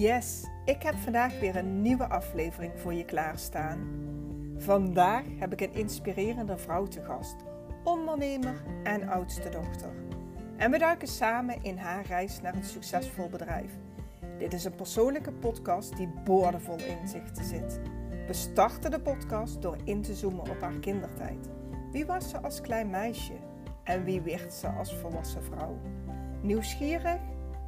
Yes, ik heb vandaag weer een nieuwe aflevering voor je klaarstaan. Vandaag heb ik een inspirerende vrouw te gast, ondernemer en oudste dochter. En we duiken samen in haar reis naar een succesvol bedrijf. Dit is een persoonlijke podcast die boordevol inzichten zit. We starten de podcast door in te zoomen op haar kindertijd. Wie was ze als klein meisje? En wie werd ze als volwassen vrouw? Nieuwsgierig?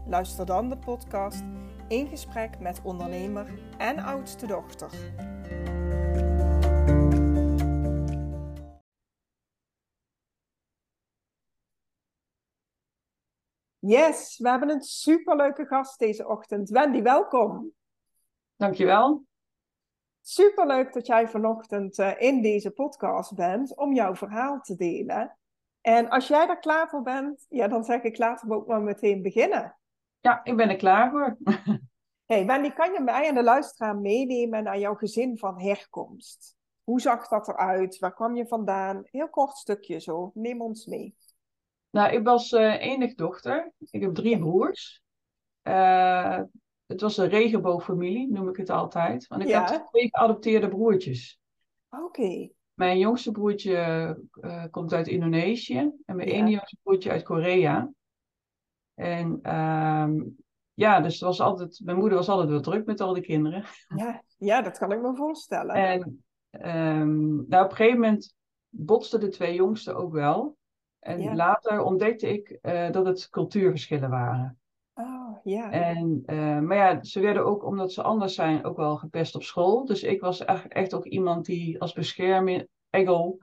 Luister dan de podcast in gesprek met ondernemer en oudste dochter. Yes, we hebben een superleuke gast deze ochtend. Wendy, welkom. Dankjewel. Superleuk dat jij vanochtend uh, in deze podcast bent om jouw verhaal te delen. En als jij er klaar voor bent, ja, dan zeg ik laten we ook maar meteen beginnen. Ja, ik ben er klaar voor. hey, Wendy, kan je mij en de luisteraar meenemen naar jouw gezin van herkomst? Hoe zag dat eruit? Waar kwam je vandaan? Heel kort stukje zo. Neem ons mee. Nou, ik was uh, enig dochter. Ik heb drie broers. Uh, het was een regenboogfamilie, noem ik het altijd. Want ik ja. had twee geadopteerde broertjes. Oké. Okay. Mijn jongste broertje uh, komt uit Indonesië en mijn ja. ene jongste broertje uit Korea. En um, ja, dus was altijd, mijn moeder was altijd wel druk met al die kinderen. Ja, ja dat kan ik me voorstellen. En um, nou, op een gegeven moment botsten de twee jongsten ook wel. En ja. later ontdekte ik uh, dat het cultuurverschillen waren. Oh, ja. En, uh, maar ja, ze werden ook, omdat ze anders zijn, ook wel gepest op school. Dus ik was echt, echt ook iemand die als bescherming, engel,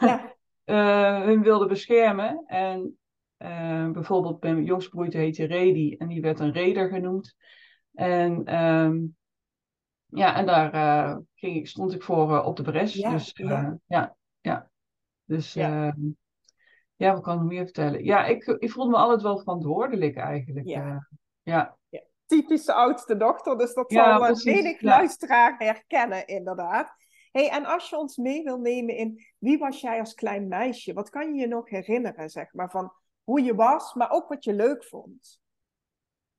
ja. uh, hun wilde beschermen. En uh, bijvoorbeeld mijn jongste broertje heette Redi en die werd een reder genoemd. En um, ja, en daar uh, ging ik, stond ik voor uh, op de bres. Ja, dus ja. ja, ja. Dus Ja. ehm, ja, wat kan ik nog meer vertellen? Ja, ik, ik voelde me altijd wel verantwoordelijk eigenlijk. Ja. eh. ja. Typische oudste dochter, dus dat zal menig luisteraar herkennen, inderdaad. Hey, en als je ons mee wil nemen in wie was jij als klein meisje? Wat kan je je nog herinneren, zeg maar, van hoe je was, maar ook wat je leuk vond?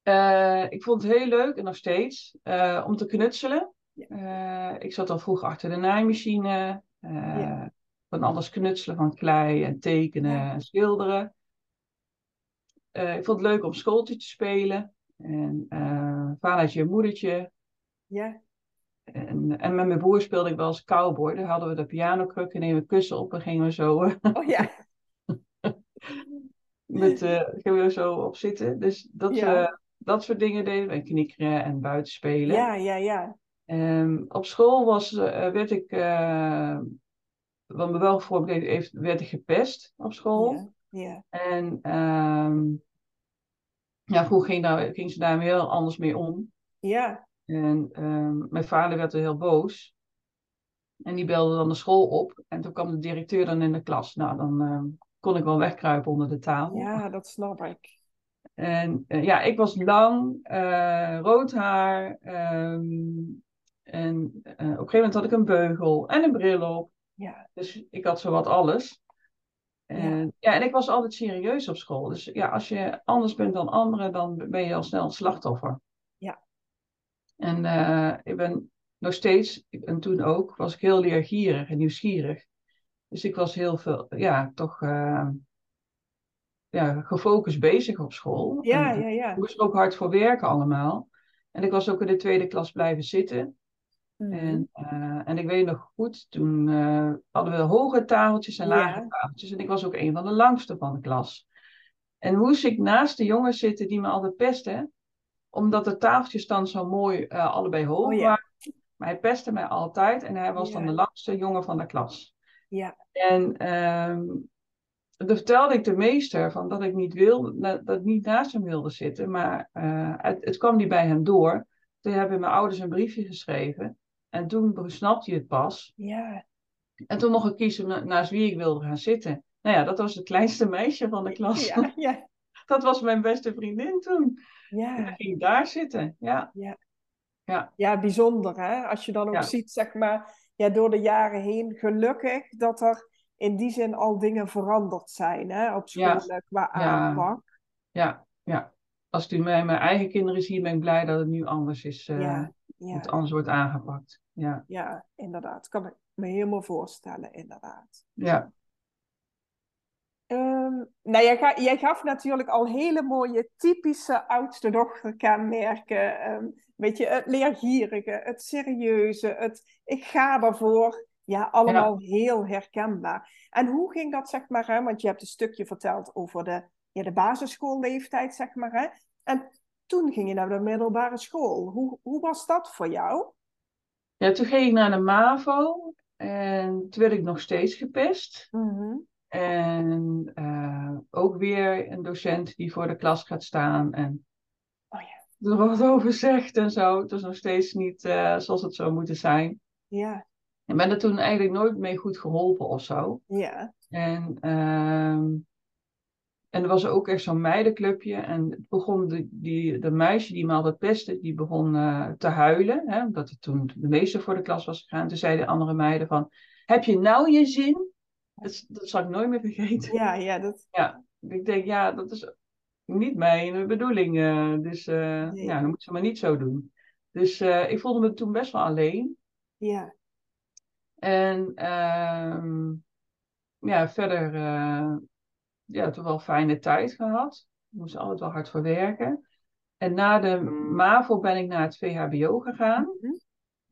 Eh, ik vond het heel leuk en nog steeds eh, om te knutselen. Ja. Eh, ik zat al vroeg achter de naaimachine. Ja. Van alles knutselen, van klei en tekenen Ja. en schilderen. Ik vond het leuk om schooltje te spelen. En uh, vadertje en moedertje. Ja, En, en met mijn broer speelde ik wel eens cowboy. Daar hadden we de pianokruk en nemen we kussen op en gingen we zo, oh ja, met, we zo op zitten. Dus dat, Ja. eh, dat soort dingen deden we. En knikkeren en buiten spelen. ja, ja, ja. Ehm, op school was, eh, werd ik, eh, wat me wel voorbeeld heeft, werd ik gepest op school. Ja, ja. En ehm, ja, vroeger ging, daar, ging ze daar heel anders mee om. Ja, En ehm, mijn vader werd er heel boos. En die belde dan de school op. En toen kwam de directeur dan in de klas. Nou, dan kon ik wel wegkruipen onder de tafel. ja, dat snap ik. En eh, ja, ik was lang, eh, rood haar. ehm, en eh, op een gegeven moment had ik een beugel en een bril op. Ja, Dus ik had zowat alles. En, ja. en ik was altijd serieus op school. Dus ja, als je anders bent dan anderen, dan ben je al snel een slachtoffer. Ja. En ik ben nog steeds, en toen ook, was ik heel leergierig en nieuwsgierig. Dus ik was heel veel, ja, toch eh, ja, gefocust bezig op school. ja, En ja, ja. ik moest ook hard voor werken allemaal. En ik was ook in de tweede klas blijven zitten. Mhm. En, eh, en ik weet nog goed, toen eh, hadden we hoge tafeltjes en lage Ja. tafeltjes. En ik was ook een van de langste van de klas. En moest ik naast de jongens zitten die me altijd pesten. Omdat de tafeltjes dan zo mooi allebei hoog Oh ja. waren. Maar hij pestte mij altijd en hij was dan de langste jongen van de klas. Ja, En toen vertelde ik de meester van dat ik niet na- dat ik niet naast hem wilde zitten. Maar eh, het, het kwam niet bij hem door. Toen hebben mijn ouders een briefje geschreven. En toen snapte hij het pas. ja, En toen mocht ik kiezen na- naast wie ik wilde gaan zitten. Nou ja, dat was het kleinste meisje van de klas. ja, ja, Dat was mijn beste vriendin toen. En ja. dan ging ik daar zitten. Ja, Ja, bijzonder hè. Als je dan ook Ja. ziet, zeg maar, ja, door de jaren heen, gelukkig dat er in die zin al dingen veranderd zijn hè, op school Ja. eh, qua aanpak. ja, ja. als ik nu mijn, mijn eigen kinderen zie, ben ik blij dat het nu anders is. Uh, ja, ja. Het anders wordt aangepakt. Ja, ja inderdaad. Kan ik me helemaal voorstellen, inderdaad. Ja. Um, nou, jij, ga, jij, gaf natuurlijk al hele mooie typische oudste dochterkenmerken. Um, weet je, het leergierige, het serieuze, het ik ga ervoor. Ja, allemaal heel herkenbaar. En hoe ging dat, zeg maar, hè? want je hebt een stukje verteld over de, ja, de basisschoolleeftijd, zeg maar. Hè? En toen ging je naar de middelbare school. Hoe, hoe was dat voor jou? Ja, toen ging ik naar de MAVO en toen werd ik nog steeds gepest. Mm En uh, ook weer een docent die voor de klas gaat staan en. Er wat over zegt en zo. Het is nog steeds niet uh, zoals het zou moeten zijn. Ja. Ik ben er toen eigenlijk nooit mee goed geholpen of zo. Ja. En, uh, en er was ook echt zo'n meidenclubje. En het begon de, die, de meisje die me altijd pestte, die begon uh, te huilen. Hè, omdat het toen de meester voor de klas was gegaan. Toen zeiden andere meiden van, heb je nou je zin? Dat, dat zal ik nooit meer vergeten. Ja, ja. Dat... ja ik denk, ja, dat is niet mijn bedoeling. Uh, dus uh, nee. ja, dan moet ze maar niet zo doen. Dus ik voelde me toen best wel alleen. Ja. En uh, ja, verder ja, toch wel fijne tijd gehad. Ik moest altijd wel hard voor werken. En na de MAVO ben ik naar het VHBO gegaan. Mm -hmm.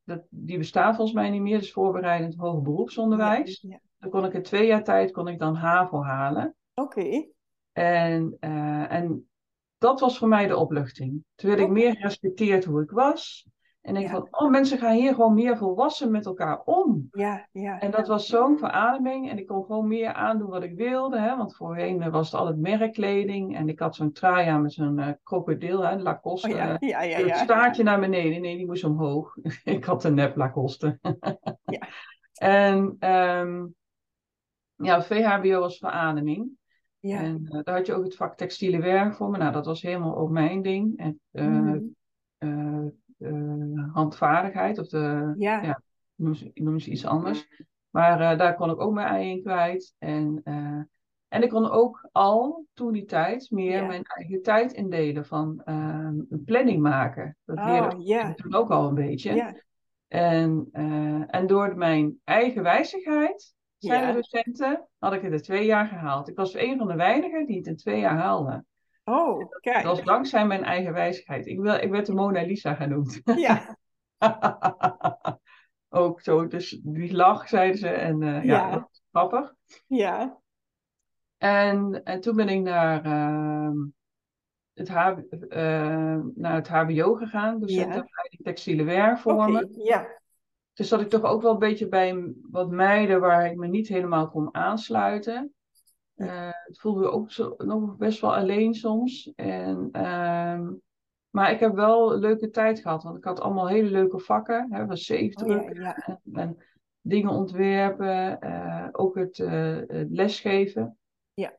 dat, die bestaat volgens mij niet meer, dus voorbereidend hoger beroepsonderwijs. Ja, ja. Dan kon ik in twee jaar tijd kon ik dan HAVO halen. Oké. Okay. En, uh, en dat was voor mij de opluchting. Toen werd ik meer gerespecteerd hoe ik was. En ik ja. van, oh, mensen gaan hier gewoon meer volwassen met elkaar om. Ja, ja. En dat was zo'n verademing. En ik kon gewoon meer aandoen wat ik wilde. Hè? Want voorheen was het altijd merkkleding. En ik had zo'n trui aan met zo'n uh, krokodil, hè, Lacoste. Oh, ja. Ja, ja, het staartje naar beneden. Nee, die moest omhoog. ik had een nep Lacoste. ja. En um, ja, VHBO was verademing. Ja. En uh, daar had je ook het vak textiele werk voor me. Nou, dat was helemaal ook mijn ding. En, uh, mm. uh, handvaardigheid, of de, ja. ja noem, ze, noem ze iets anders. Maar daar kon ik ook mijn ei in kwijt. En, en ik kon ook al toen die tijd meer Ja. mijn eigen tijd indelen van een planning maken. Dat Oh, leerde ik toen ook al een beetje. En, en door mijn eigen wijzigheid, zeiden Ja. de docenten, had ik het in twee jaar gehaald. Ik was een van de weinigen die het in twee jaar haalde. Oh, kijk. Dat was dankzij mijn eigen wijsheid. Ik, wil, ik werd de Mona Lisa genoemd. Ja, ook zo, dus die lach, zeiden ze. En uh, ja, Ja. grappig. ja, En, en toen ben ik naar, uh, het, uh, naar het HBO gegaan, docentenopleiding textiele werkvormen. ja, Dus zat ik toch ook wel een beetje bij wat meiden waar ik me niet helemaal kon aansluiten. Uh, het voelde ook zo, nog best wel alleen soms. En, uh, maar ik heb wel een leuke tijd gehad, want ik had allemaal hele leuke vakken. Hè, was zeefdruk oh, ja, ja. en, en, dingen ontwerpen, uh, ook het, het, lesgeven. Ja.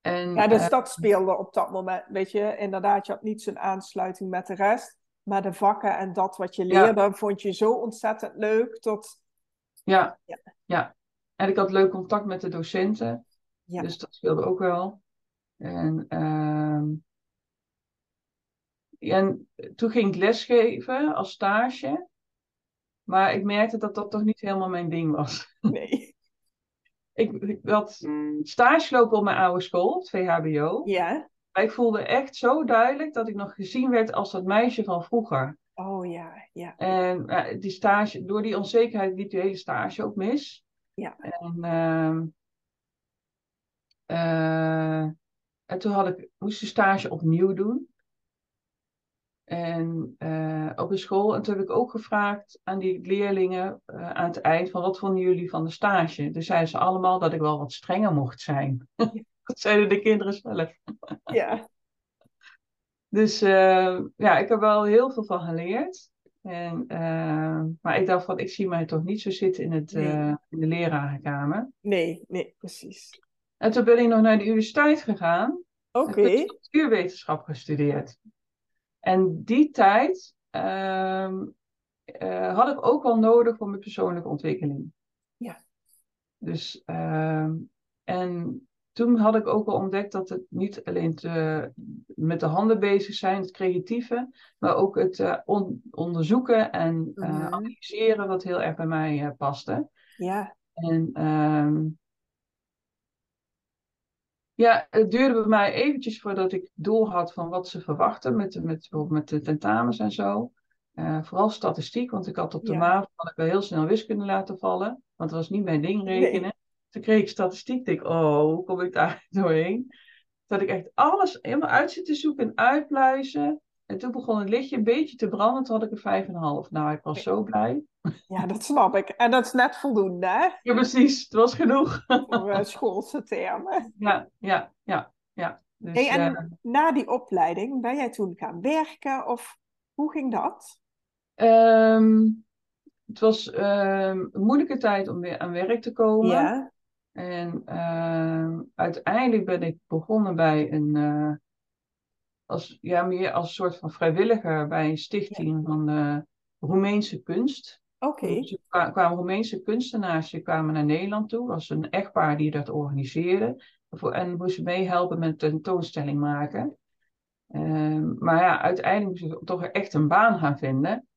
En, ja, dus dat speelde op dat moment, weet je, inderdaad, je had niet zo'n aansluiting met de rest. Maar de vakken en dat wat je leerde, ja. vond je zo ontzettend leuk. Tot... Ja, ja. ja. En ik had leuk contact met de docenten. Ja. Dus dat speelde ook wel. En, uh, en toen ging ik lesgeven als stage. Maar ik merkte dat dat toch niet helemaal mijn ding was. Nee. ik, ik had stage lopen op mijn oude school, het VHBO. Ja. Maar ik voelde echt zo duidelijk dat ik nog gezien werd als dat meisje van vroeger. Oh ja, ja. En uh, die stage, door die onzekerheid liep die hele stage ook mis. Ja. En, uh, uh, en toen had ik, moest de stage opnieuw doen. En uh, op de school. En toen heb ik ook gevraagd aan die leerlingen uh, aan het eind van wat vonden jullie van de stage? Toen zeiden ze allemaal dat ik wel wat strenger mocht zijn. Ja. dat zeiden de kinderen zelf. ja. Dus uh, ja, ik heb wel heel veel van geleerd. En, maar ik dacht van, ik zie mij toch niet zo zitten in, het, Nee. in de lerarenkamer. Nee, nee, precies. En toen ben ik nog naar de universiteit gegaan. Oké. En heb cultuurwetenschap gestudeerd. En die tijd uh, had ik ook wel nodig voor mijn persoonlijke ontwikkeling. Ja. Dus, uh, en toen had ik ook al ontdekt dat het niet alleen te, met de handen bezig zijn, het creatieve, maar ook het uh, onderzoeken en uh, Mhm. analyseren, wat heel erg bij mij uh, paste. Ja, En ehm, ja, het duurde bij mij eventjes voordat ik door had van wat ze verwachten met, met, bijvoorbeeld met de tentamens en zo. Vooral statistiek, want ik had op de Ja. MAVO had ik wel heel snel wiskunde laten vallen, want dat was niet mijn ding rekenen. Nee. Toen kreeg ik statistiek, denk ik, oh, hoe kom ik daar doorheen? Dat ik echt alles helemaal uit zit te zoeken en uitpluizen. En toen begon het lichtje een beetje te branden, toen had ik een vijf en een half. Nou, ik was zo blij. ja, dat snap ik. En dat is net voldoende, hè? Ja, precies, het was genoeg. Voor uh, schoolse termen. Ja, ja, ja, ja. Dus, Hey, en eh, na die opleiding, ben jij toen gaan werken of hoe ging dat? ehm, het was ehm, een moeilijke tijd om weer aan werk te komen. Ja, En ehm, uiteindelijk ben ik begonnen bij een, eh, als, ja, meer als soort van vrijwilliger bij een stichting van eh, Roemeense kunst. oké. Dus kwa- kwamen Roemeense kunstenaars die kwamen naar Nederland toe. was een echtpaar die dat organiseerde. Voor- En moesten meehelpen met tentoonstelling maken. Ehm, maar ja, uiteindelijk moest ik toch echt een baan gaan vinden.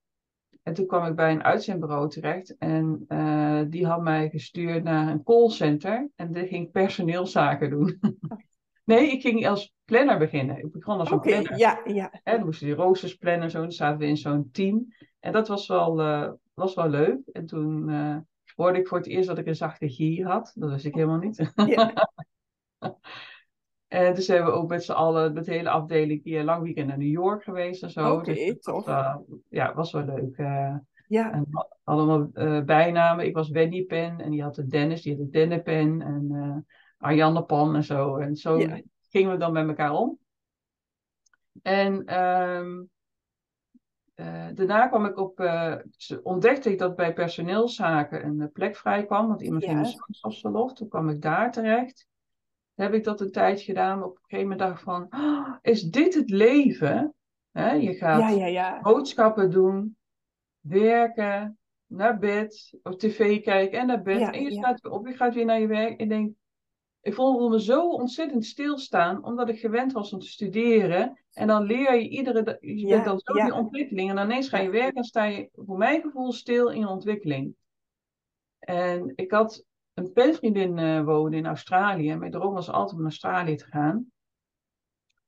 En toen kwam ik bij een uitzendbureau terecht. En eh, die had mij gestuurd naar een callcenter. En daar ging ik personeelszaken doen. nee, ik ging als planner beginnen. Ik begon als Oké, een planner. ja, ja. Hè, dan moesten die roosters plannen. Zo. Dan zaten we in zo'n team. En dat was wel, eh, was wel leuk. En toen eh, hoorde ik voor het eerst dat ik een zachte G had. Dat wist ik helemaal niet. ja. En dus hebben we ook met z'n allen, met de hele afdeling, die lang weekend naar New York geweest en zo. Oké, dus tof. was, eh, ja, was wel leuk. eh. ja. en allemaal eh, bijnamen. Ik was Wendy Pen en die had de Dennis, die had de Denne Pen en Arjanne Pan en zo. En zo Ja. gingen we dan met elkaar om. En ehm, eh, daarna kwam ik op, ontdekte ik dat bij personeelszaken een plek vrij kwam, want iemand ging Ja. in zwangerschapsverlof. Toen kwam ik daar terecht. Heb ik dat een tijdje gedaan, maar op een gegeven moment dacht ik van, "Ah, is dit het leven? Je gaat Ja, ja, ja. boodschappen doen, werken, naar bed, op tv kijken en naar bed. En je staat weer op, je gaat weer naar je werk. Ik denk, ik voelde me zo ontzettend stilstaan, omdat ik gewend was om te studeren. En dan leer je iedere dag, je bent dan zo die ontwikkeling. En dan ineens ga je werken en sta je, voor mijn gevoel, stil in je ontwikkeling. En ik had een penvriendin eh wonen in Australië. En mijn droom was altijd om naar Australië te gaan.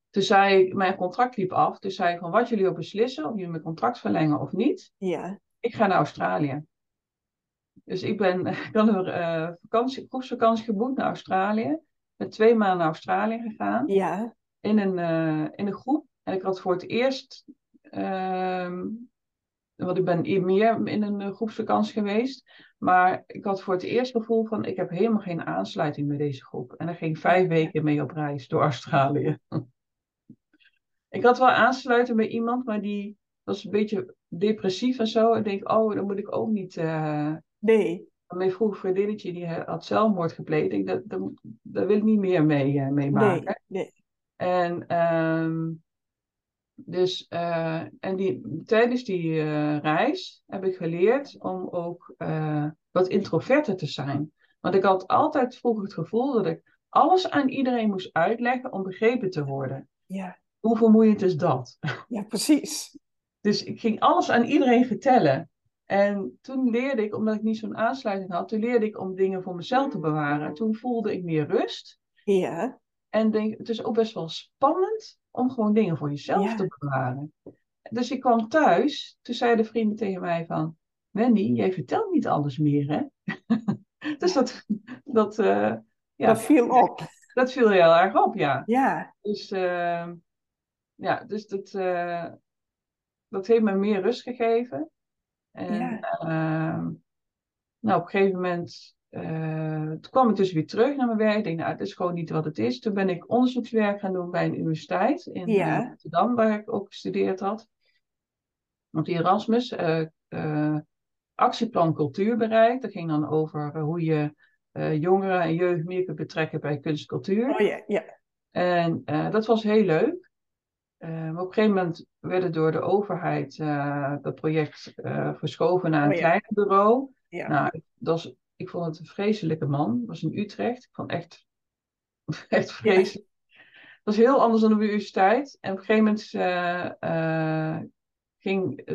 Toen zei ik, mijn contract liep af. Toen zei ik van, wat jullie ook beslissen, of jullie mijn contract verlengen of niet. Ja, Ik ga naar Australië. Dus ik ben, ik had een eh, vakantie, groepsvakantie geboekt naar Australië. Ben twee maanden naar Australië gegaan. ja, In een, eh, in een groep. En ik had voor het eerst, ehm, want ik ben meer in een eh, groepsvakantie geweest. Maar ik had voor het eerst het gevoel van, ik heb helemaal geen aansluiting met deze groep. En daar ging vijf weken mee op reis door Australië. ik had wel aansluiten bij iemand, maar die was een beetje depressief en zo. Ik denk, oh, dan moet ik ook niet... eh, nee, mijn vroege vriendinnetje die had zelfmoord gepleegd. Ik dat, dat, daar wil ik niet meer mee, eh, mee nee, maken. nee. En, ehm, dus, eh, en die, tijdens die eh, reis heb ik geleerd om ook eh, wat introverter te zijn. Want ik had altijd vroeger het gevoel dat ik alles aan iedereen moest uitleggen om begrepen te worden. Ja, Hoe vermoeiend is dat? ja, precies. Dus ik ging alles aan iedereen vertellen. En toen leerde ik, omdat ik niet zo'n aansluiting had, toen leerde ik om dingen voor mezelf te bewaren. En toen voelde ik meer rust. Ja, En denk, het is ook best wel spannend om gewoon dingen voor jezelf Ja. te bewaren. Dus ik kwam thuis, toen zeiden vrienden tegen mij van, Wendy, jij vertelt niet alles meer, hè? dus dat, dat, eh, ja, dat viel op. dat viel heel erg op, ja. Ja, Dus, eh, ja, dus dat, eh, dat heeft me meer rust gegeven. En Ja. ehm, nou, op een gegeven moment eh, toen kwam ik dus weer terug naar mijn werk. Ik denk, nou, het is gewoon niet wat het is. Toen ben ik onderzoekswerk gaan doen bij een universiteit in Ja. eh, Rotterdam, waar ik ook gestudeerd had. Op de Erasmus. eh, actieplan cultuurbereik. Dat ging dan over hoe je jongeren en jeugd meer kunt betrekken bij kunst en cultuur. oh ja, ja, En dat was heel leuk. Maar op een gegeven moment werd het door de overheid dat project verschoven naar een Oh ja. kleiner bureau. ja. Nou, dat was, ik vond het een vreselijke man. Was in Utrecht. Ik vond echt Echt vreselijk. Dat was heel anders dan de universiteit. En op een gegeven moment uh, ging.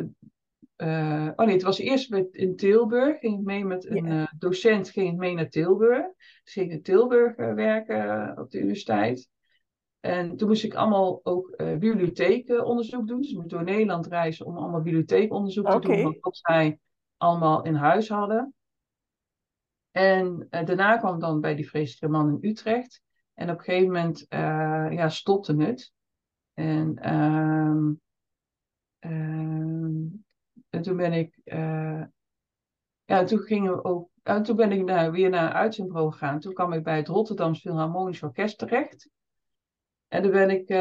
Uh, oh nee, het was eerst in Tilburg. Ging ik mee met een docent ging ik mee naar Tilburg. Dus ging in Tilburg werken op de universiteit. En toen moest ik allemaal ook bibliotheekonderzoek doen. Dus ik moest door Nederland reizen om allemaal bibliotheekonderzoek te doen. Wat zij allemaal in huis hadden. En daarna kwam dan bij die vreselijke man in Utrecht. En op een gegeven moment uh, ja, stopte het. En, ehm, ehm, en toen ben ik. Uh, ja, toen gingen we ook. En toen ben ik naar, weer naar een gegaan. Toen kwam ik bij het Rotterdams Philharmonisch Orkest terecht. En toen ben ik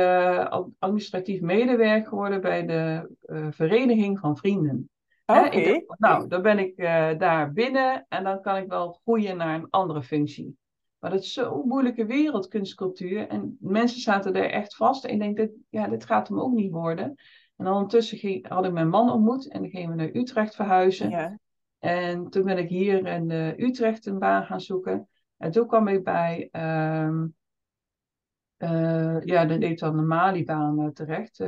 administratief medewerker geworden bij de Vereniging van Vrienden. Oké. nou, dan ben ik daar binnen en dan kan ik wel groeien naar een andere functie. Maar dat is zo'n moeilijke wereld, kunstcultuur. En mensen zaten er echt vast. En ik denk, dat, ja, dit gaat hem ook niet worden. En ondertussen ging, had ik mijn man ontmoet. En dan gingen we naar Utrecht verhuizen. Ja. En toen ben ik hier in uh, Utrecht een baan gaan zoeken. En toen kwam ik bij, uh, uh, ja, dan deed dan de Malibaan terecht.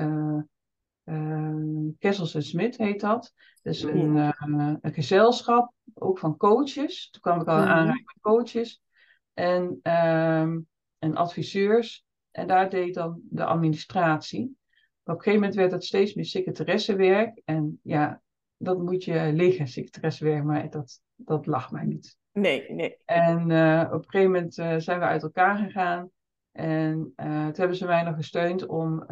Kessels en Smit heet dat. Dus een, een, gezelschap, ook van coaches. Toen kwam ik al mm aanraking met coaches en, um, en adviseurs. En daar deed dan de administratie. op een gegeven moment werd het steeds meer secretaressewerk. En ja, dat moet je liggen, secretaressewerk, maar dat, dat lag mij niet. Nee, nee. En uh, op een gegeven moment uh, zijn we uit elkaar gegaan. En uh, toen hebben ze mij nog gesteund om.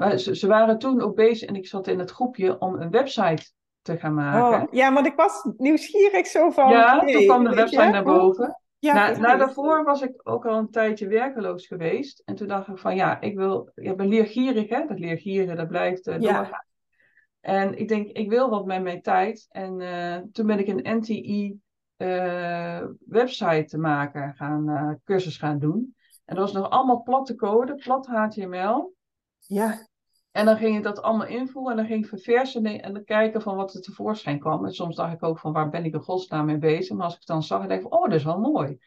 Ze, ze, waren toen ook bezig en ik zat in het groepje om een website te gaan maken. Oh, ja, want ik was nieuwsgierig zo van. Ja, toen kwam de website naar boven. Ja, na, na daarvoor was ik ook al een tijdje werkeloos geweest. En toen dacht ik van ja, ik wil, je ben leergierig hè, dat leergierig, dat blijft uh, doorgaan. En ik denk, ik wil wat met mijn tijd. En uh, toen ben ik een NTI uh, eh, website maken, gaan, cursus gaan doen. En dat was nog allemaal platte code, plat HTML. Ja. En dan ging je dat allemaal invoeren en dan ging ik verversen en dan kijken van wat er tevoorschijn kwam. En soms dacht ik ook van waar ben ik in godsnaam mee bezig. Maar als ik het dan zag, dacht ik van oh, dat is wel mooi.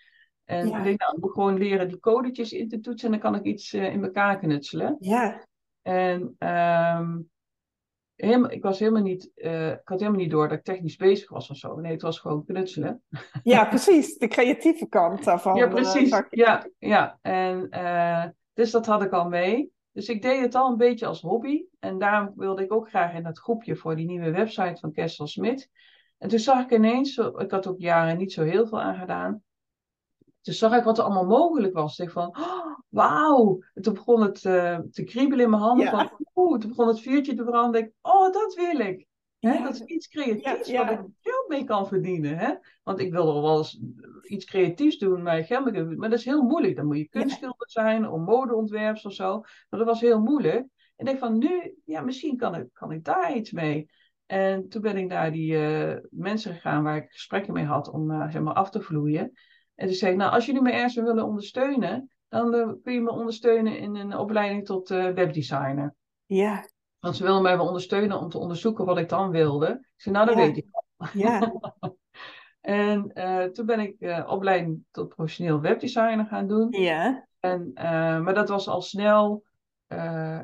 En ik denk, nou, ik moet gewoon leren die codetjes in te toetsen en dan kan ik iets uh, in elkaar knutselen. Ja. En um, helemaal, ik was helemaal niet, uh, ik had helemaal niet door dat ik technisch bezig was of zo. Nee, het was gewoon knutselen. Ja, precies. De creatieve kant daarvan. Ja, precies. Uh, ja, ja. En dus dat had ik al mee. Dus ik deed het al een beetje als hobby. En daarom wilde ik ook graag in dat groepje voor die nieuwe website van Kessel Smit. En toen zag ik ineens, ik had ook jaren niet zo heel veel aan gedaan. Toen zag ik wat er allemaal mogelijk was. Ik van, oh, wauw. toen begon het uh, te kriebelen in mijn handen. Van, oeh, toen begon het vuurtje te branden. Ik, oh, dat wil ik. Hè? Dat is iets creatiefs ja, wat ik geld mee kan verdienen. Hè? Want ik wil wel eens iets creatiefs doen, maar geld mee Maar dat is heel moeilijk. Dan moet je kunstschilder zijn, of modeontwerps of zo. Maar dat was heel moeilijk. En ik denk van nu, ja, misschien kan ik, kan ik daar iets mee. En toen ben ik naar die uh, mensen gegaan waar ik gesprekken mee had om uh, zeg maar af te vloeien. En toen zei ik, nou, als jullie me ergens willen ondersteunen, dan uh, kun je me ondersteunen in een opleiding tot webdesigner. Ja. Want ze wilden mij wel ondersteunen om te onderzoeken wat ik dan wilde. Ik zei, nou, dat weet ik al. Ja. en uh, toen ben ik uh, opleiding tot professioneel webdesigner gaan doen. Ja. En, uh, maar dat was al snel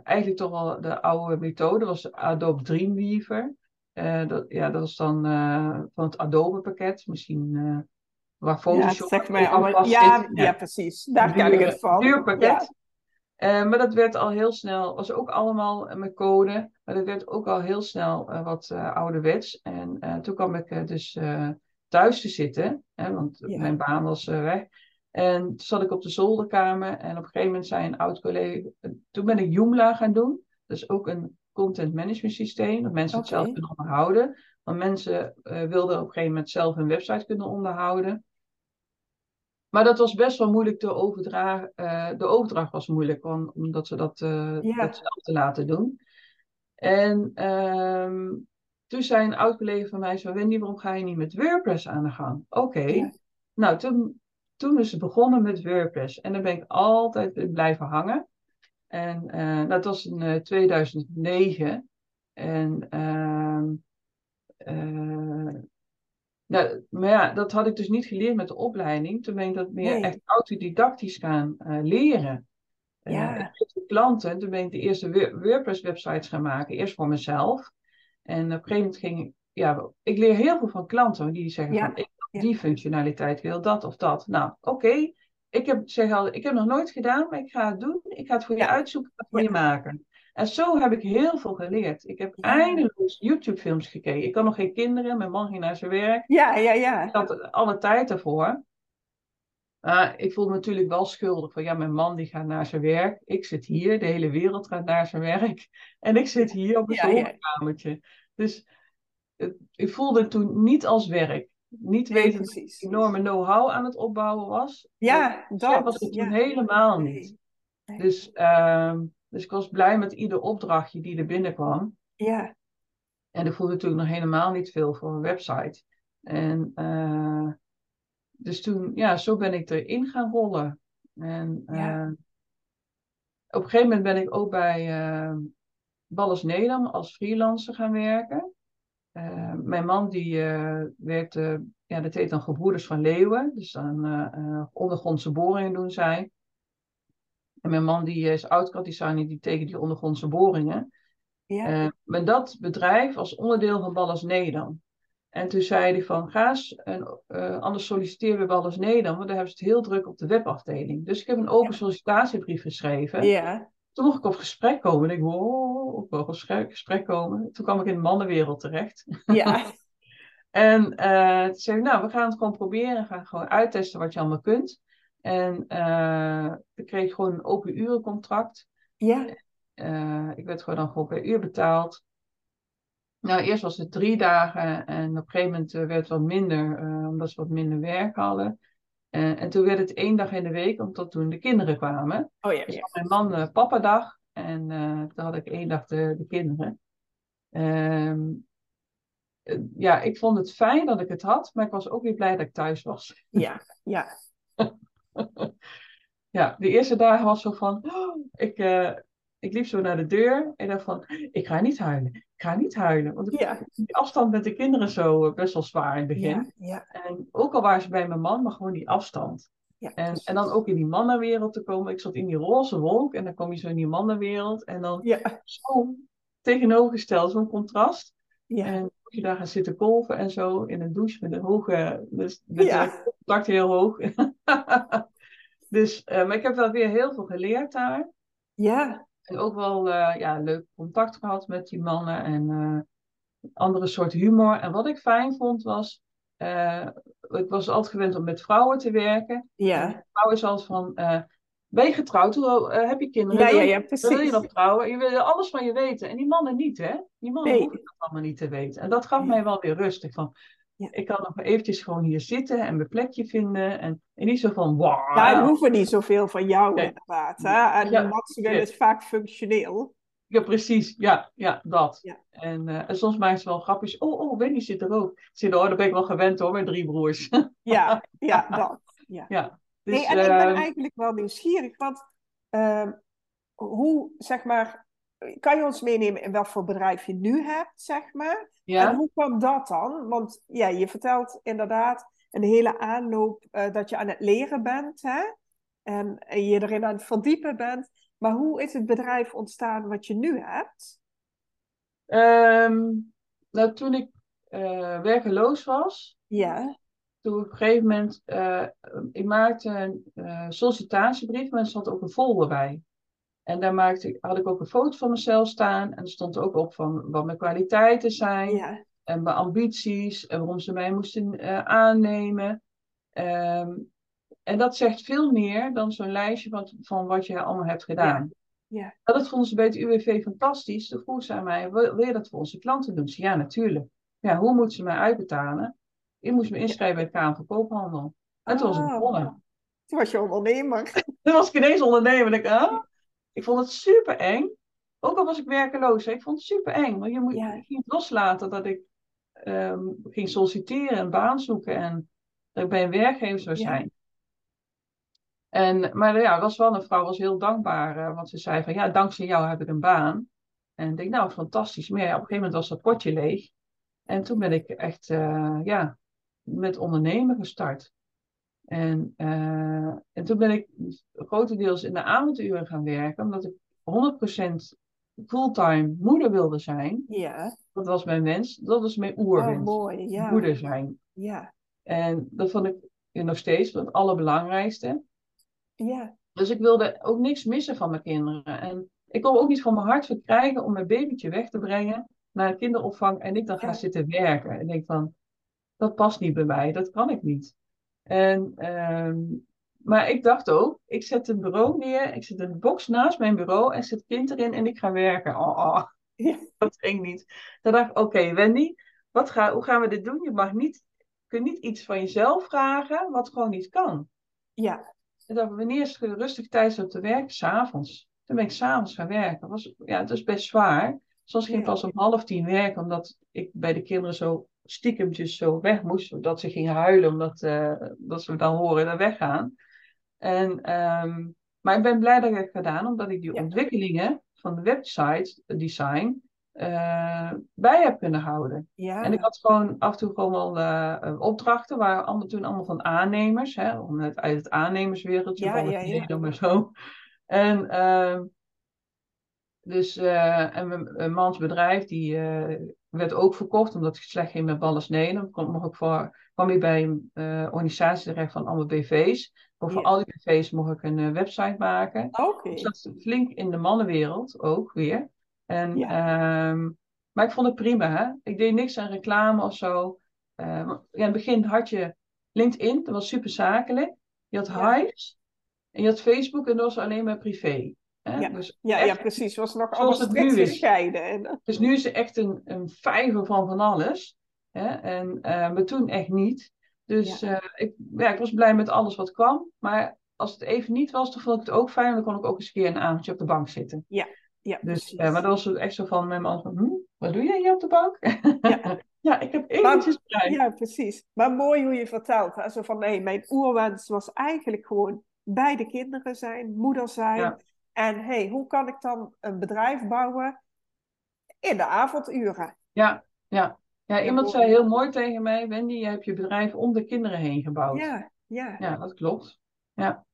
eigenlijk toch wel de oude methode. Dat was Adobe Dreamweaver. dat, ja, dat was dan van het Adobe pakket. Misschien waar Photoshop ja, zeg maar, allemaal, ja, ja, precies. Daar ken ik het van. Duur Ja. Uh, maar dat werd al heel snel, was ook allemaal met code, maar dat werd ook al heel snel uh, wat uh, ouderwets. En toen kwam ik dus thuis te zitten, hè, want mijn baan was weg. En toen zat ik op de zolderkamer en op een gegeven moment zei een oud collega, toen ben ik Joomla gaan doen. Dat is ook een content management systeem, dat mensen het zelf kunnen onderhouden. Want mensen wilden op een gegeven moment zelf hun website kunnen onderhouden. Maar dat was best wel moeilijk te overdragen. Uh, de overdracht was moeilijk, want, omdat ze dat, uh, ja. dat zelf te laten doen. En um, toen zei een oud collega van mij zo, Wendy, waarom ga je niet met WordPress aan de gang? Oké. Okay. Nou, toen, toen is ze begonnen met WordPress. En daar ben ik altijd blijven hangen. En dat was in 2009. En uh, Nou, maar ja, dat had ik dus niet geleerd met de opleiding. Toen ben ik dat meer Nee. echt autodidactisch gaan eh, leren. Eh, Ja. de klanten, toen ben ik de eerste Wor- WordPress-websites gaan maken. Eerst voor mezelf. En op een gegeven moment ging ik... Ja, ik leer heel veel van klanten die zeggen Ja. van... Ik wil Ja. die functionaliteit, wil dat of dat. Nou, oké. Ik heb, zeg al, ik heb nog nooit gedaan, maar ik ga het doen. Ik ga het voor je Ja. uitzoeken, ik ga het voor Ja. je maken. En zo heb ik heel veel geleerd. Ik heb eindeloos YouTube-films gekeken. Ik had nog geen kinderen, mijn man ging naar zijn werk. Ja, ja, ja. Ik had alle tijd ervoor. Maar ik voelde me natuurlijk wel schuldig. Van ja, mijn man die gaat naar zijn werk. Ik zit hier. De hele wereld gaat naar zijn werk. En ik zit hier op een Ja. Dus het- ik voelde het toen niet als werk. Niet Nee, weten dat ik enorme know-how aan het opbouwen was. Ja, Dat dat. was ik toen helemaal niet. Nee. Dus, ehm, dus ik was blij met ieder opdrachtje die er binnenkwam. Ja, En er voelde natuurlijk nog helemaal niet veel voor een website. En eh, dus toen, ja, zo ben ik erin gaan rollen. En Ja. eh, op een gegeven moment ben ik ook bij eh Balles Nedam als freelancer gaan werken. Eh, mijn man die eh, werkte, ja, dat heet dan Gebroeders van Leeuwen. Dus dan eh, eh, ondergrondse boringen doen zij. En mijn man die is oud designer die tegen die ondergrondse boringen. ja, Eh, met dat bedrijf als onderdeel van Ballas Nedam. En toen zei hij van, ga eens, en, eh, anders solliciteer bij Ballas Nedam, want daar hebben ze het heel druk op de webafdeling. Dus ik heb een open Ja. sollicitatiebrief geschreven. ja, Toen mocht ik op gesprek komen. En ik wow, op wel gesprek, gesprek komen. Toen kwam ik in de mannenwereld terecht. ja, En eh, toen zei ik, nou, we gaan het gewoon proberen. We gaan gewoon uittesten wat je allemaal kunt. En eh ik kreeg gewoon een open urencontract. ja, Eh, ik werd gewoon dan gewoon per uur betaald. Nou, eerst was het drie dagen en op een gegeven moment eh, werd het wat minder, omdat ze wat minder werk hadden. En toen werd het één dag in de week, omdat toen de kinderen kwamen. Oh ja, Dus ja. mijn man uh, papadag en uh, toen had ik één dag de, de kinderen. Um, uh, ja, ik vond het fijn dat ik het had, maar ik was ook weer blij dat ik thuis was. Ja, ja. ja, de eerste dagen was zo van, oh, ik, uh, ik liep zo naar de deur en dacht van, ik ga niet huilen, ik ga niet huilen. Want ik, Ja. die afstand met de kinderen zo best wel zwaar in het begin. Ja, ja. En ook al waren ze bij mijn man, maar gewoon die afstand. Ja, en, en dan ook in die mannenwereld te komen. Ik zat in die roze wolk en dan kom je zo in die mannenwereld. En dan zo tegenovergesteld, zo'n contrast. Ja. En je daar gaan zitten kolven en zo in een douche met een hoge, dus met Ja. contact heel hoog. dus, uh, maar ik heb wel weer heel veel geleerd daar. Ja. En ook wel uh, ja, leuk contact gehad met die mannen en uh, andere soort humor. En wat ik fijn vond was, ik was altijd gewend om met vrouwen te werken. Ja. Vrouw is altijd van, ben je getrouwd? Hoe, uh, heb je kinderen? Ja, wil, ja, je, ja, precies. wil je nog trouwen? Je wil alles van je weten. En die mannen niet, hè? Die mannen Nee. hoeven dat allemaal niet te weten. En dat gaf Nee. mij wel weer rustig. Van, Ja. Ik kan nog eventjes gewoon hier zitten en mijn plekje vinden. En, en niet zo van, wow. Daar hoeven niet zoveel van jou Nee. inderdaad. Hè? En Ja, nee. is vaak functioneel. Ja, precies. Ja, ja dat. Ja. En, uh, en soms maken ze wel grapjes. Oh, oh, Wendy zit er ook. Zit er, oh, daar ben ik wel gewend hoor, met drie broers. Ja, ja, dat. Ja. ja. Dus, nee, en ik ben uh, eigenlijk wel nieuwsgierig, want uh, hoe, zeg maar, kan je ons meenemen in welk voor bedrijf je nu hebt, zeg maar? ja. En hoe kwam dat dan? Want ja, je vertelt inderdaad een hele aanloop uh, dat je aan het leren bent, hè? En, en je erin aan het verdiepen bent. Maar hoe is het bedrijf ontstaan wat je nu hebt? Um, nou, toen ik uh, werkeloos was, ja. Toen op een gegeven moment, uh, ik maakte een uh, sollicitatiebrief, maar er stond ook een folder bij. En daar maakte, had ik ook een foto van mezelf staan. En er stond ook op van wat mijn kwaliteiten zijn. Ja. En mijn ambities. En waarom ze mij moesten uh, aannemen. Um, en dat zegt veel meer dan zo'n lijstje van, van wat je allemaal hebt gedaan. Ja. Ja. Nou, dat vonden ze bij het UWV fantastisch. Toen vroeg ze aan mij, wil, wil je dat voor onze klanten doen? Ze, ja, natuurlijk. Ja, hoe moeten ze mij uitbetalen? Ik moest me inschrijven bij het Kamer van Koophandel. En toen was ik begonnen. Oh, Toen was je ondernemer. Toen was ik ineens ondernemer. En ik, ah, ik vond het super eng. Ook al was ik werkeloos. Ik vond het super eng. Want je moet Ja. het loslaten dat ik um, ging solliciteren, een baan zoeken. En dat ik bij een werkgever zou Ja. zijn. En, maar ja, was wel een vrouw, was heel dankbaar. Uh, want ze zei van, ja, dankzij jou heb ik een baan. En ik denk, nou, fantastisch. Maar ja, op een gegeven moment was dat potje leeg. En toen ben ik echt, uh, ja, met ondernemen gestart. En, uh, en toen ben ik grotendeels in de avonduren gaan werken, omdat ik 100% fulltime moeder wilde zijn. Ja. Dat was mijn wens. Dat was mijn oerwens. Oh, mooi. Ja. Moeder zijn. Ja. En dat vond ik nog steeds het allerbelangrijkste. Ja. Dus ik wilde ook niks missen van mijn kinderen. En ik kon ook niet van mijn hart verkrijgen om mijn babytje weg te brengen naar de kinderopvang en ik dan ga zitten werken. En denk van, dat past niet bij mij, dat kan ik niet. En, ehm, maar ik dacht ook, ik zet een bureau neer, ik zet een box naast mijn bureau en zet kind erin en ik ga werken. Oh, oh. dat ging niet. Dan dacht ik, oké Wendy, wat ga, hoe gaan we dit doen? Je mag niet, kunt niet iets van jezelf vragen wat gewoon niet kan. Ja. En dan wanneer is het rustig tijd op te werken? S'avonds. Toen ben ik s'avonds gaan werken. Was, ja, het is best zwaar. Soms ging ik pas om half tien werken, omdat ik bij de kinderen zo stiekemtjes zo weg moest, zodat ze gingen huilen, omdat uh, dat ze dan horen en weggaan. En, um, maar ik ben blij dat ik heb gedaan, omdat ik die ontwikkelingen van de website design uh, bij heb kunnen houden. Ja. En ik had gewoon af en toe gewoon wel uh, opdrachten, waar allemaal, toen allemaal van aannemers, hè, om het, uit het aannemerswereldje ja, van ja, ja. maar zo. En, uh, dus, uh, en mijn mans bedrijf, die werd ook verkocht, omdat het slecht ging met ballen sneden. Dan mocht ik voor, kwam ik bij een organisatie terecht van allemaal BV's. Voor ja. al die BV's mocht ik een website maken. Okay. Dus dat is flink in de mannenwereld ook weer. En, um, maar ik vond het prima. Hè? Ik deed niks aan reclame of zo. Ja, in het begin had je LinkedIn, dat was super zakelijk. Je had Ja. Hives. En je had Facebook en dat was alleen maar privé. Hè? Ja. Dus Ja, echt- ja, precies. Was nog allemaal het strikt gescheiden. En, Dus nu is ze echt een, een vijver van van alles. Hè? En, eh, maar toen echt niet. Dus Ja. eh, ik, ja, ik was blij met alles wat kwam. Maar als het even niet was, dan vond ik het ook fijn. Dan kon ik ook eens een keer een avondje op de bank zitten. ja, Dus, precies. eh, maar dat was echt zo van mijn man van, hm, wat doe jij hier op de bank? Ja. ja, ik heb eventjes vrij. Ja, precies. Maar mooi hoe je vertelt. Hè? Zo van, nee, mijn oerwens was eigenlijk gewoon bij de kinderen zijn, moeder zijn. Ja. En hey, hoe kan ik dan een bedrijf bouwen in de avonduren? Ja, ja. Ja, iemand zei heel mooi tegen mij, Wendy, je hebt je bedrijf om de kinderen heen gebouwd. Ja, ja. Ja, dat klopt. Ja.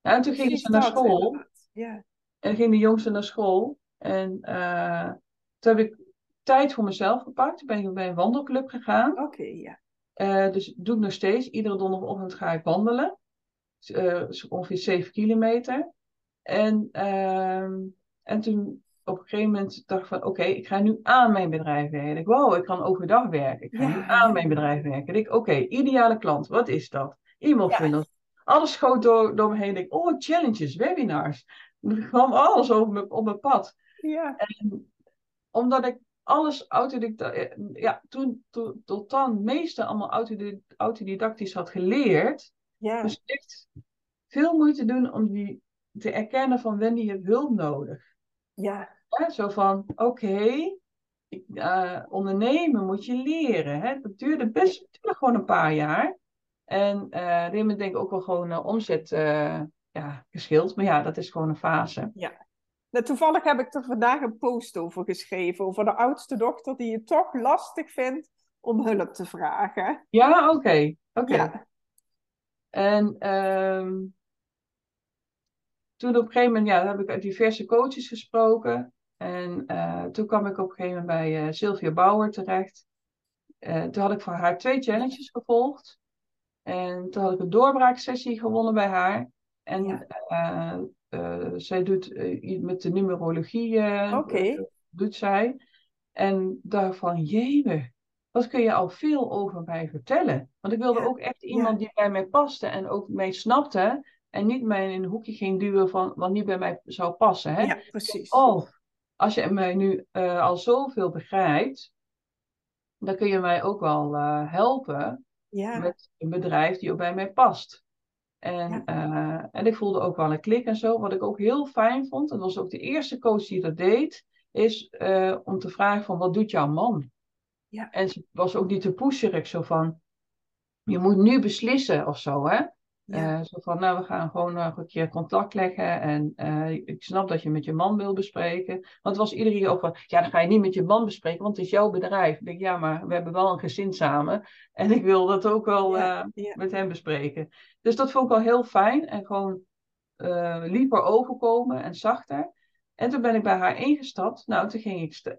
ja en toen gingen ze naar school. inderdaad. Ja, En ging de jongste naar school. En eh, toen heb ik tijd voor mezelf gepakt. Toen ben ik bij een wandelclub gegaan. oké, ja. Eh, dus doe ik nog steeds. Iedere donderdagochtend ga ik wandelen. Dus, eh, ongeveer 7 kilometer. En, ehm, en toen op een gegeven moment dacht ik van... Oké, ik ga nu aan mijn bedrijf werken. Ik wow, ik kan overdag werken. Ik ga Ja, nu aan mijn bedrijf werken. Ik oké, ideale klant. Wat is dat? E-mail Ja. Alles schoot door, door me heen. Ik oh, challenges, webinars. Er kwam alles over me, op mijn pad Ja, omdat ik alles autodidactisch, eh, ja, toen, tot dan het meeste allemaal autodi- autodidactisch had geleerd. ja, Dus echt veel moeite doen om die te erkennen van Wendy, je hulp nodig. ja? Zo van, oké, eh, ondernemen moet je leren. Hè? Dat duurde best natuurlijk gewoon een paar jaar. En eh een gegeven moment denk ik ook wel gewoon eh, omzet eh, ja, geschild. Maar ja, dat is gewoon een fase. Nou, toevallig heb ik er vandaag een post over geschreven, over de oudste dochter die het toch lastig vindt om hulp te vragen. Ja, oké. oké. Ja, En ehm, toen op een gegeven moment ja, heb ik diverse coaches gesproken. En eh, toen kwam ik op een gegeven moment bij eh, Sylvia Bauer terecht. Eh, toen had ik voor haar twee challenges gevolgd. En toen had ik een doorbraaksessie gewonnen bij haar. En Ja. zij doet iets met de numerologie, eh, doet zij. En daarvan, jee, wat kun je al veel over mij vertellen? Want ik wilde Ja, ook echt iemand die bij mij paste en ook mij snapte. En niet mij in een hoekje ging duwen van wat niet bij mij zou passen. Hè? ja, precies. Of als je mij nu eh, al zoveel begrijpt, dan kun je mij ook wel eh, helpen Ja, met een bedrijf die ook bij mij past. En, Ja. eh, en ik voelde ook wel een klik en zo. Wat ik ook heel fijn vond, en dat was ook de eerste coach die dat deed, is om te vragen van wat doet jouw man? Ja. En ze was ook niet te pusherig zo van, je moet nu beslissen of zo, hè? Ja. zo van, nou, we gaan gewoon nog een keer contact leggen. En ik snap dat je met je man wil bespreken. Want het was iedere keer ook van, ja, dan ga je niet met je man bespreken, want het is jouw bedrijf. Ik denk, ja, maar we hebben wel een gezin samen. En ik wil dat ook wel met hem bespreken. Dus dat vond ik wel heel fijn. En gewoon liever overkomen en zachter. En toen ben ik bij haar ingestapt. Nou, toen ging ik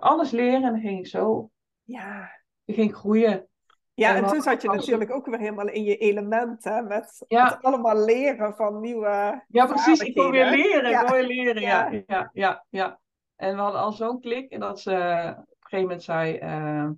alles leren en dan ging ik zo. Ja. Ik ging groeien. Ja, en, toen zat je natuurlijk ook weer helemaal in je element, hè? Met, ja. allemaal leren van nieuwe. Ja, precies. Ik wil weer leren. Ja. Ik wil weer leren. Ja. Ja. Ja, ja, En we hadden al zo'n klik. En dat ze op een gegeven moment zei. Uh,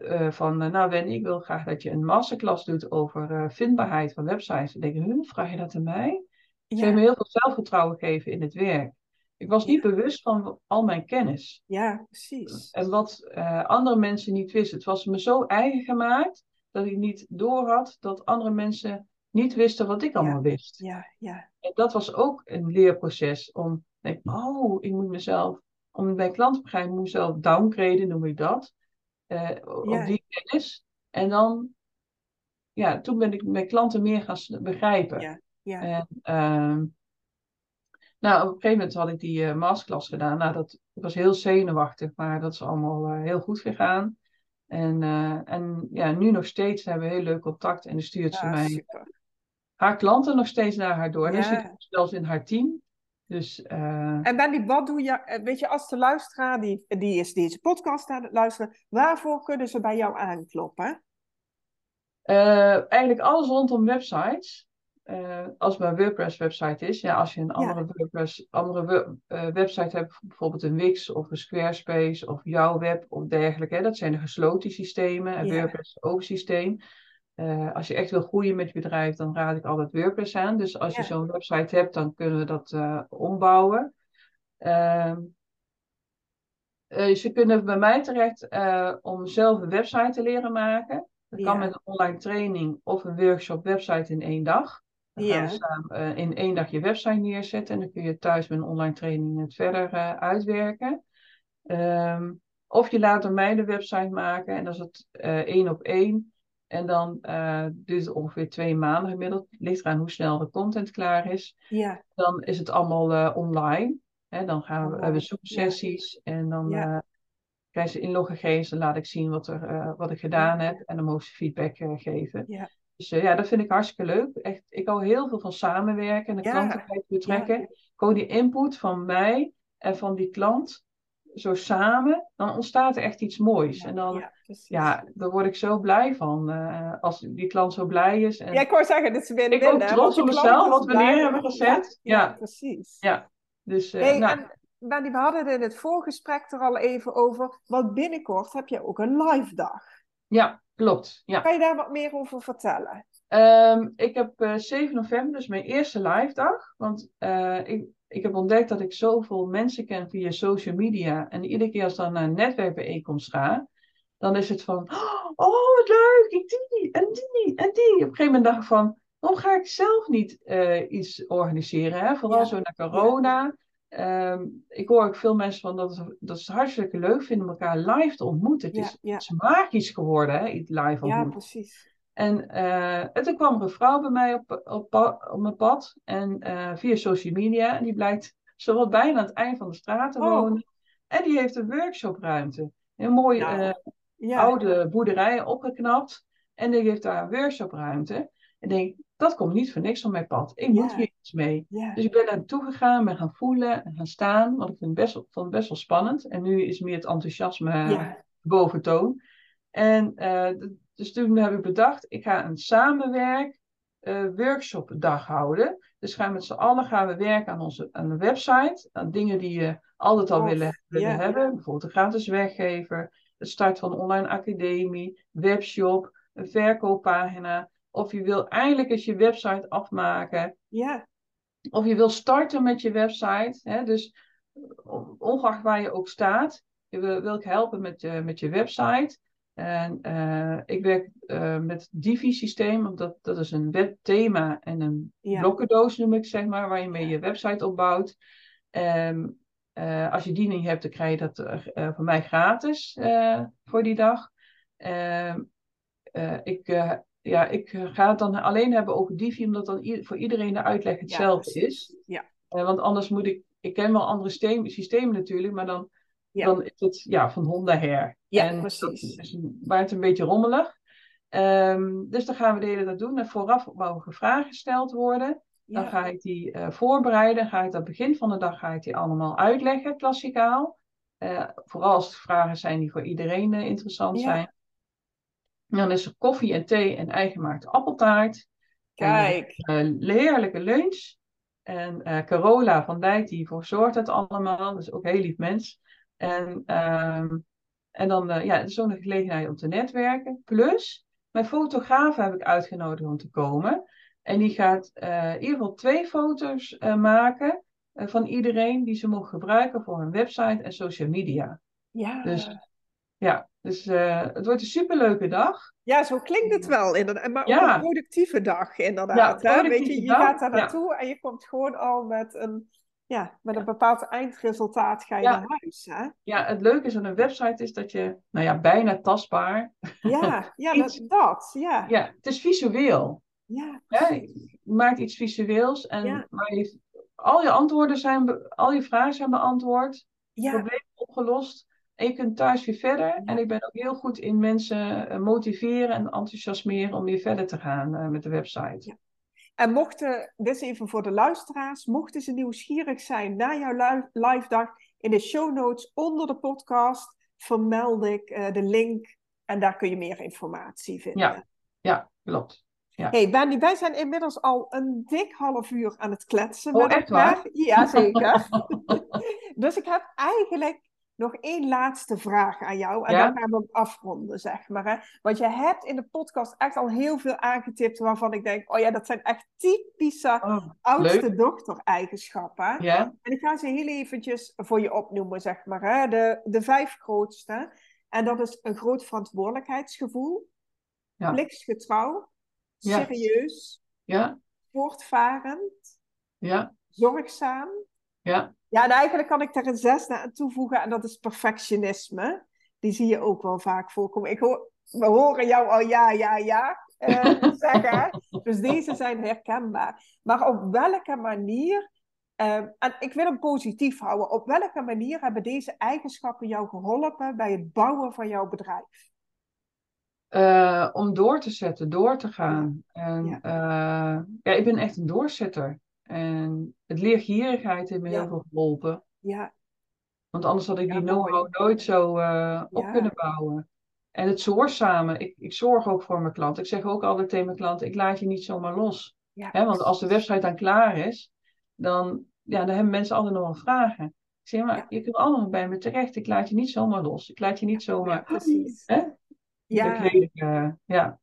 uh, van, nou Wendy, ik wil graag dat je een masterclass doet over vindbaarheid van websites. Ik denk, hm, vraag je dat aan mij? Ze heeft me heel veel zelfvertrouwen gegeven in het werk. Ik was niet bewust van al mijn kennis. Ja, precies. En wat uh, andere mensen niet wisten. Het was me zo eigen gemaakt dat ik niet doorhad dat andere mensen niet wisten wat ik allemaal wist. Ja, ja. En dat was ook een leerproces. Om, denk, oh, ik moet mezelf, om mijn klant te begrijpen, moet mezelf downgraden, noem ik dat. Uh, Op die kennis. En dan, ja, toen ben ik mijn klanten meer gaan begrijpen. Ja. Ja. En, uh, nou, op een gegeven moment had ik die uh, masterclass gedaan. Nou, dat was heel zenuwachtig, maar dat is allemaal uh, heel goed gegaan. En, uh, en ja, nu nog steeds hebben we heel leuk contact en dan stuurt ze mij super. haar klanten nog steeds naar haar door. En ja. dan zit ik zelfs in haar team. Dus, En Benny, wat doe je? Weet je, als de luisteraar die, die is deze podcast aan het luisteren, waarvoor kunnen ze bij jou aankloppen? eigenlijk alles rondom websites. Uh, als het een WordPress-website is, ja, als je een andere, WordPress, andere uh, website hebt, bijvoorbeeld een Wix of een Squarespace of jouw web of dergelijke, hè, dat zijn de gesloten systemen en WordPress is open systeem. Uh, als je echt wil groeien met je bedrijf, dan raad ik altijd WordPress aan. Dus als je zo'n website hebt, dan kunnen we dat ombouwen. Ehm, ze kunnen bij mij terecht om zelf een website te leren maken. Dat kan met een online training of een workshop website in één dag. Dan gaan we samen uh, in één dag je website neerzetten. En dan kun je thuis met een online training het verder uh, uitwerken. Um, of je laat een mij de website maken. En dan is het uh, één op één. En dan duurt het ongeveer twee maanden gemiddeld. Ligt eraan hoe snel de content klaar is. Ja. Dan is het allemaal online. Hè, dan gaan we, hebben Zoom-sessies. Ja. En dan ja. krijgen ze inloggegevens. Dan laat ik zien wat, er, wat ik gedaan heb. En dan mogen ze feedback geven. Ja. Dus uh, ja, dat vind ik hartstikke leuk. Echt, ik hou heel veel van samenwerken en de ja. klanten bij betrekken. Ja. Gewoon die input van mij en van die klant, zo samen, dan ontstaat er echt iets moois. Ja, en dan, ja, daar word ik zo blij van. Uh, als die klant zo blij is. En ja, ik wou zeggen, dit is weer Ik ook trots op mezelf, wat we neer hebben gezet. Ja, precies. Ja, dus... Uh, hey, nou. en, we hadden het in het voorgesprek er al even over. Want binnenkort heb je ook een live dag. Ja, klopt. Ja. Kan je daar wat meer over vertellen? Um, ik heb uh, 7 november, dus mijn eerste live dag. Want uh, ik, ik heb ontdekt dat ik zoveel mensen ken via social media. En iedere keer als dan naar een netwerkbijeenkomst ga, dan is het van: Oh, wat leuk, ik die en die en die. Op een gegeven moment dacht ik van: Waarom ga ik zelf niet uh, iets organiseren? Hè? Vooral ja. zo na corona. Um, ik hoor ook veel mensen van dat, dat ze hartstikke leuk vinden om elkaar live te ontmoeten. Het, ja, is, ja. het is magisch geworden, hè, live ontmoeten. Ja, precies. En, uh, en toen kwam er een vrouw bij mij op, op, op mijn pad. En uh, via social media. En die blijkt zowel bijna aan het eind van de straat te Oh. wonen. En die heeft een workshopruimte. Een mooie Nou, uh, Ja. oude boerderij opgeknapt. En die heeft daar een workshopruimte. En ik denk, dat komt niet voor niks op mijn pad. Ik moet Ja. hier iets mee. Ja. Dus ik ben daar naartoe gegaan, ben gaan voelen en gaan staan. Want ik vind het best, wel- vond het best wel spannend. En nu is meer het enthousiasme Ja. boventoon. En eh, dus toen heb ik bedacht, ik ga een samenwerk eh, workshopdag houden. Dus gaan met z'n allen gaan we werken aan onze aan de website. Aan dingen die je altijd al willen, willen hebben. Bijvoorbeeld een gratis weggever. Het start van een online academie. Webshop. Een verkooppagina. Of je wil eindelijk eens je website afmaken. Ja. Of je wil starten met je website. Hè? Dus on- ongeacht waar je ook staat. Je wil, wil ik helpen met je, met je website. En eh, ik werk eh, met Divi-systeem, want dat, dat is een webthema en een Ja. blokkendoos noem ik zeg maar, waar je mee je website opbouwt. Ehm, eh, als je die niet hebt, dan krijg je dat eh, eh, van mij gratis eh, voor die dag. Ehm, eh, ik, eh, ja, ik ga het dan alleen hebben over Divi, omdat dan voor iedereen de uitleg hetzelfde is. Ja. want anders moet ik, ik ken wel andere systemen, systemen natuurlijk, maar dan, dan is het ja, van Honda her. Ja, en precies. Waar het een beetje rommelig. Ehm, dus dan gaan we de hele tijd doen. En vooraf mogen vragen gesteld worden. Dan ga ik die uh, voorbereiden. Ga ik aan het begin van de dag ga ik die allemaal uitleggen, klassikaal. Uh, vooral als het vragen zijn die voor iedereen interessant zijn. En dan is er koffie en thee en eigengemaakte appeltaart. Kijk. een heerlijke lunch. En Carola van Dijk, die voor zorgt het allemaal. Dus ook heel lief mens. En, ehm, en dan, ja, het is ook een gelegenheid om te netwerken. Plus, mijn fotograaf heb ik uitgenodigd om te komen. En die gaat uh, in ieder geval twee foto's uh, maken uh, van iedereen die ze mogen gebruiken voor hun website en social media. Ja. Dus ja, dus het wordt een superleuke dag. Ja, zo klinkt het wel. Inderdaad. Maar ook een productieve dag, inderdaad. Ja, hè? Weet je, je dag. gaat daar naartoe en je komt gewoon al met een, ja, met een bepaald eindresultaat ga je naar huis. Hè? Ja, het leuke is aan een website is dat je, nou ja, bijna tastbaar. Ja, ja dat, dat, ja. Ja, het is visueel. Ja, je maakt iets visueels en maar je, al je antwoorden zijn, al je vragen zijn beantwoord, ja. problemen opgelost. En je kunt thuis weer verder. En ik ben ook heel goed in mensen motiveren en enthousiasmeren om weer verder te gaan uh, met de website. En mochten, dit is even voor de luisteraars, mochten ze nieuwsgierig zijn naar jouw live dag, in de show notes onder de podcast vermeld ik uh, de link en daar kun je meer informatie vinden. Ja, ja klopt. Ja. Hey Wendy, wij zijn inmiddels al een dik half uur aan het kletsen. Oh, echt waar? Ja, zeker. dus ik heb eigenlijk nog één laatste vraag aan jou. En Ja? dan gaan we hem afronden, zeg maar. Hè? Want je hebt in de podcast echt al heel veel aangetipt waarvan ik denk... Oh ja, dat zijn echt typische Oh, oudste dochter-eigenschappen. Ja? En ik ga ze heel eventjes voor je opnoemen, zeg maar. Hè? De, de vijf grootste. En dat is een groot verantwoordelijkheidsgevoel. Ja. Plichtsgetrouw. Ja. Serieus. Ja? Voortvarend. Ja? Zorgzaam. Ja? Ja, en eigenlijk kan ik daar een zesde aan toevoegen. En dat is perfectionisme. Die zie je ook wel vaak voorkomen. Ik hoor, we horen jou al ja, ja, ja eh, zeggen. Dus deze zijn herkenbaar. Maar op welke manier... eh, en ik wil hem positief houden. Op welke manier hebben deze eigenschappen jou geholpen bij het bouwen van jouw bedrijf? Eh, om door te zetten, door te gaan. En Ja. ja. ja, ik ben echt een doorzetter. En het leergierigheid heeft me Ja. heel veel geholpen. Ja, Want anders had ik Ja, die know-how nooit zo eh, op Ja. kunnen bouwen. En het zorgzamen. Ik, ik zorg ook voor mijn klant. Ik zeg ook altijd tegen mijn klant, ik laat je niet zomaar los. Hè, want als de website dan klaar is, dan, ja, dan hebben mensen altijd nog wel vragen. Ik zeg, maar je kunt allemaal bij me terecht. Ik laat je niet zomaar los. Ik laat je niet zomaar... Ja, precies. Hè? Ja. Bekledig, eh. Ja.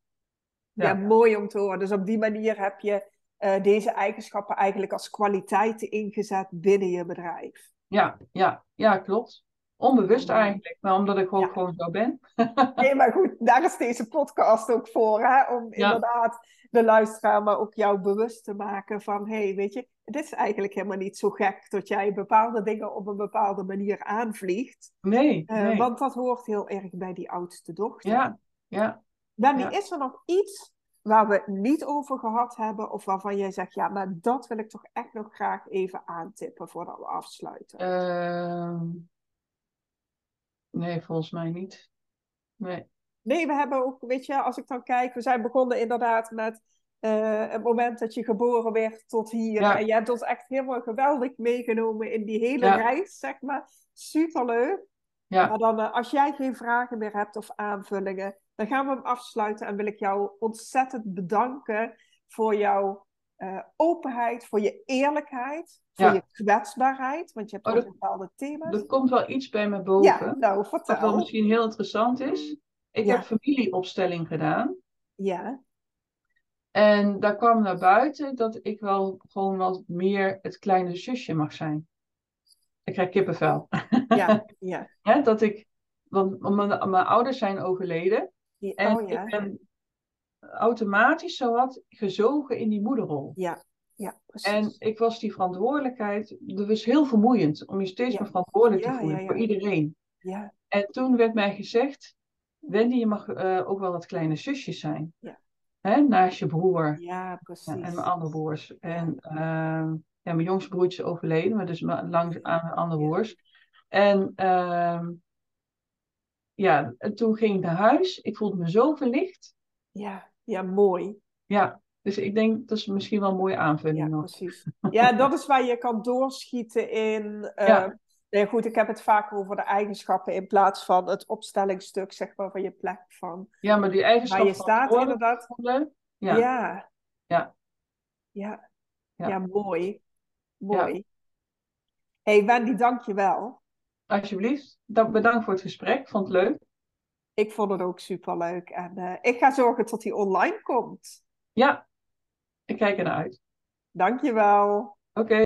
Ja. mooi om te horen. Dus op die manier heb je eh, deze eigenschappen eigenlijk als kwaliteiten ingezet binnen je bedrijf. Ja, ja, ja, klopt. Onbewust eigenlijk, maar omdat ik ook Ja. gewoon zo ben. Nee, maar goed, daar is deze podcast ook voor. Hè? Om Ja. inderdaad de luisteraar, maar ook jou bewust te maken van... hé, hey, weet je, het is eigenlijk helemaal niet zo gek... dat jij bepaalde dingen op een bepaalde manier aanvliegt. Nee, Eh. Want dat hoort heel erg bij die oudste dochter. Ja, ja. Ja. is er nog iets waar we het niet over gehad hebben... of waarvan jij zegt, ja, maar dat wil ik toch echt nog graag even aantippen... voordat we afsluiten? Ehm, nee, volgens mij niet. Nee. Nee, we hebben ook, weet je, als ik dan kijk, we zijn begonnen inderdaad met eh, het moment dat je geboren werd tot hier. Ja. En je hebt ons echt helemaal geweldig meegenomen in die hele Ja. reis, zeg maar. Superleuk. Ja, Maar dan, eh, als jij geen vragen meer hebt of aanvullingen, dan gaan we hem afsluiten. En wil ik jou ontzettend bedanken voor jouw eh, openheid, voor je eerlijkheid, voor Ja. je kwetsbaarheid. Want je hebt Oh, ook bepaalde thema's. er komt wel iets bij me boven. ja, nou, Wat wel misschien heel interessant is. Ik Ja. heb familieopstelling gedaan. Ja, En daar kwam naar buiten dat ik wel gewoon wat meer het kleine zusje mag zijn. Ik krijg kippenvel. ja, ja. Dat ik, want mijn, mijn ouders zijn overleden. Die- En oh ja. ik ben automatisch zowat gezogen in die moederrol. Ja, ja, precies. En ik was die verantwoordelijkheid, dat was heel vermoeiend om je steeds Ja. meer verantwoordelijk te voelen voor ja. iedereen. ja, En toen werd mij gezegd, Wendy, je mag eh, ook wel het kleine zusje zijn. Ja. hè, naast je broer. Ja, precies. en mijn andere broers. En ehm, ja, mijn jongste broertje is overleden, maar dus langs aan mijn andere broers. En ehm, ja, en toen ging ik naar huis. Ik voelde me zo verlicht. Ja, ja, mooi. Ja, dus ik denk dat is misschien wel een mooie aanvulling Ja, nog. precies. Ja, dat is waar je kan doorschieten in. eh, Ja. nee, goed, ik heb het vaak over de eigenschappen in plaats van het opstellingstuk, zeg maar, van je plek van Ja, maar die eigenschap waar je staat, inderdaad. voelen, Ja. Ja. Ja. Ja. Ja. Ja, mooi. Mooi. hey Wendy, dank je wel. Alsjeblieft. Dan bedankt voor het gesprek. Vond het leuk. Ik vond het ook superleuk. En eh, ik ga zorgen dat die online komt. Ja, ik kijk ernaar uit. Dank je wel. Oké.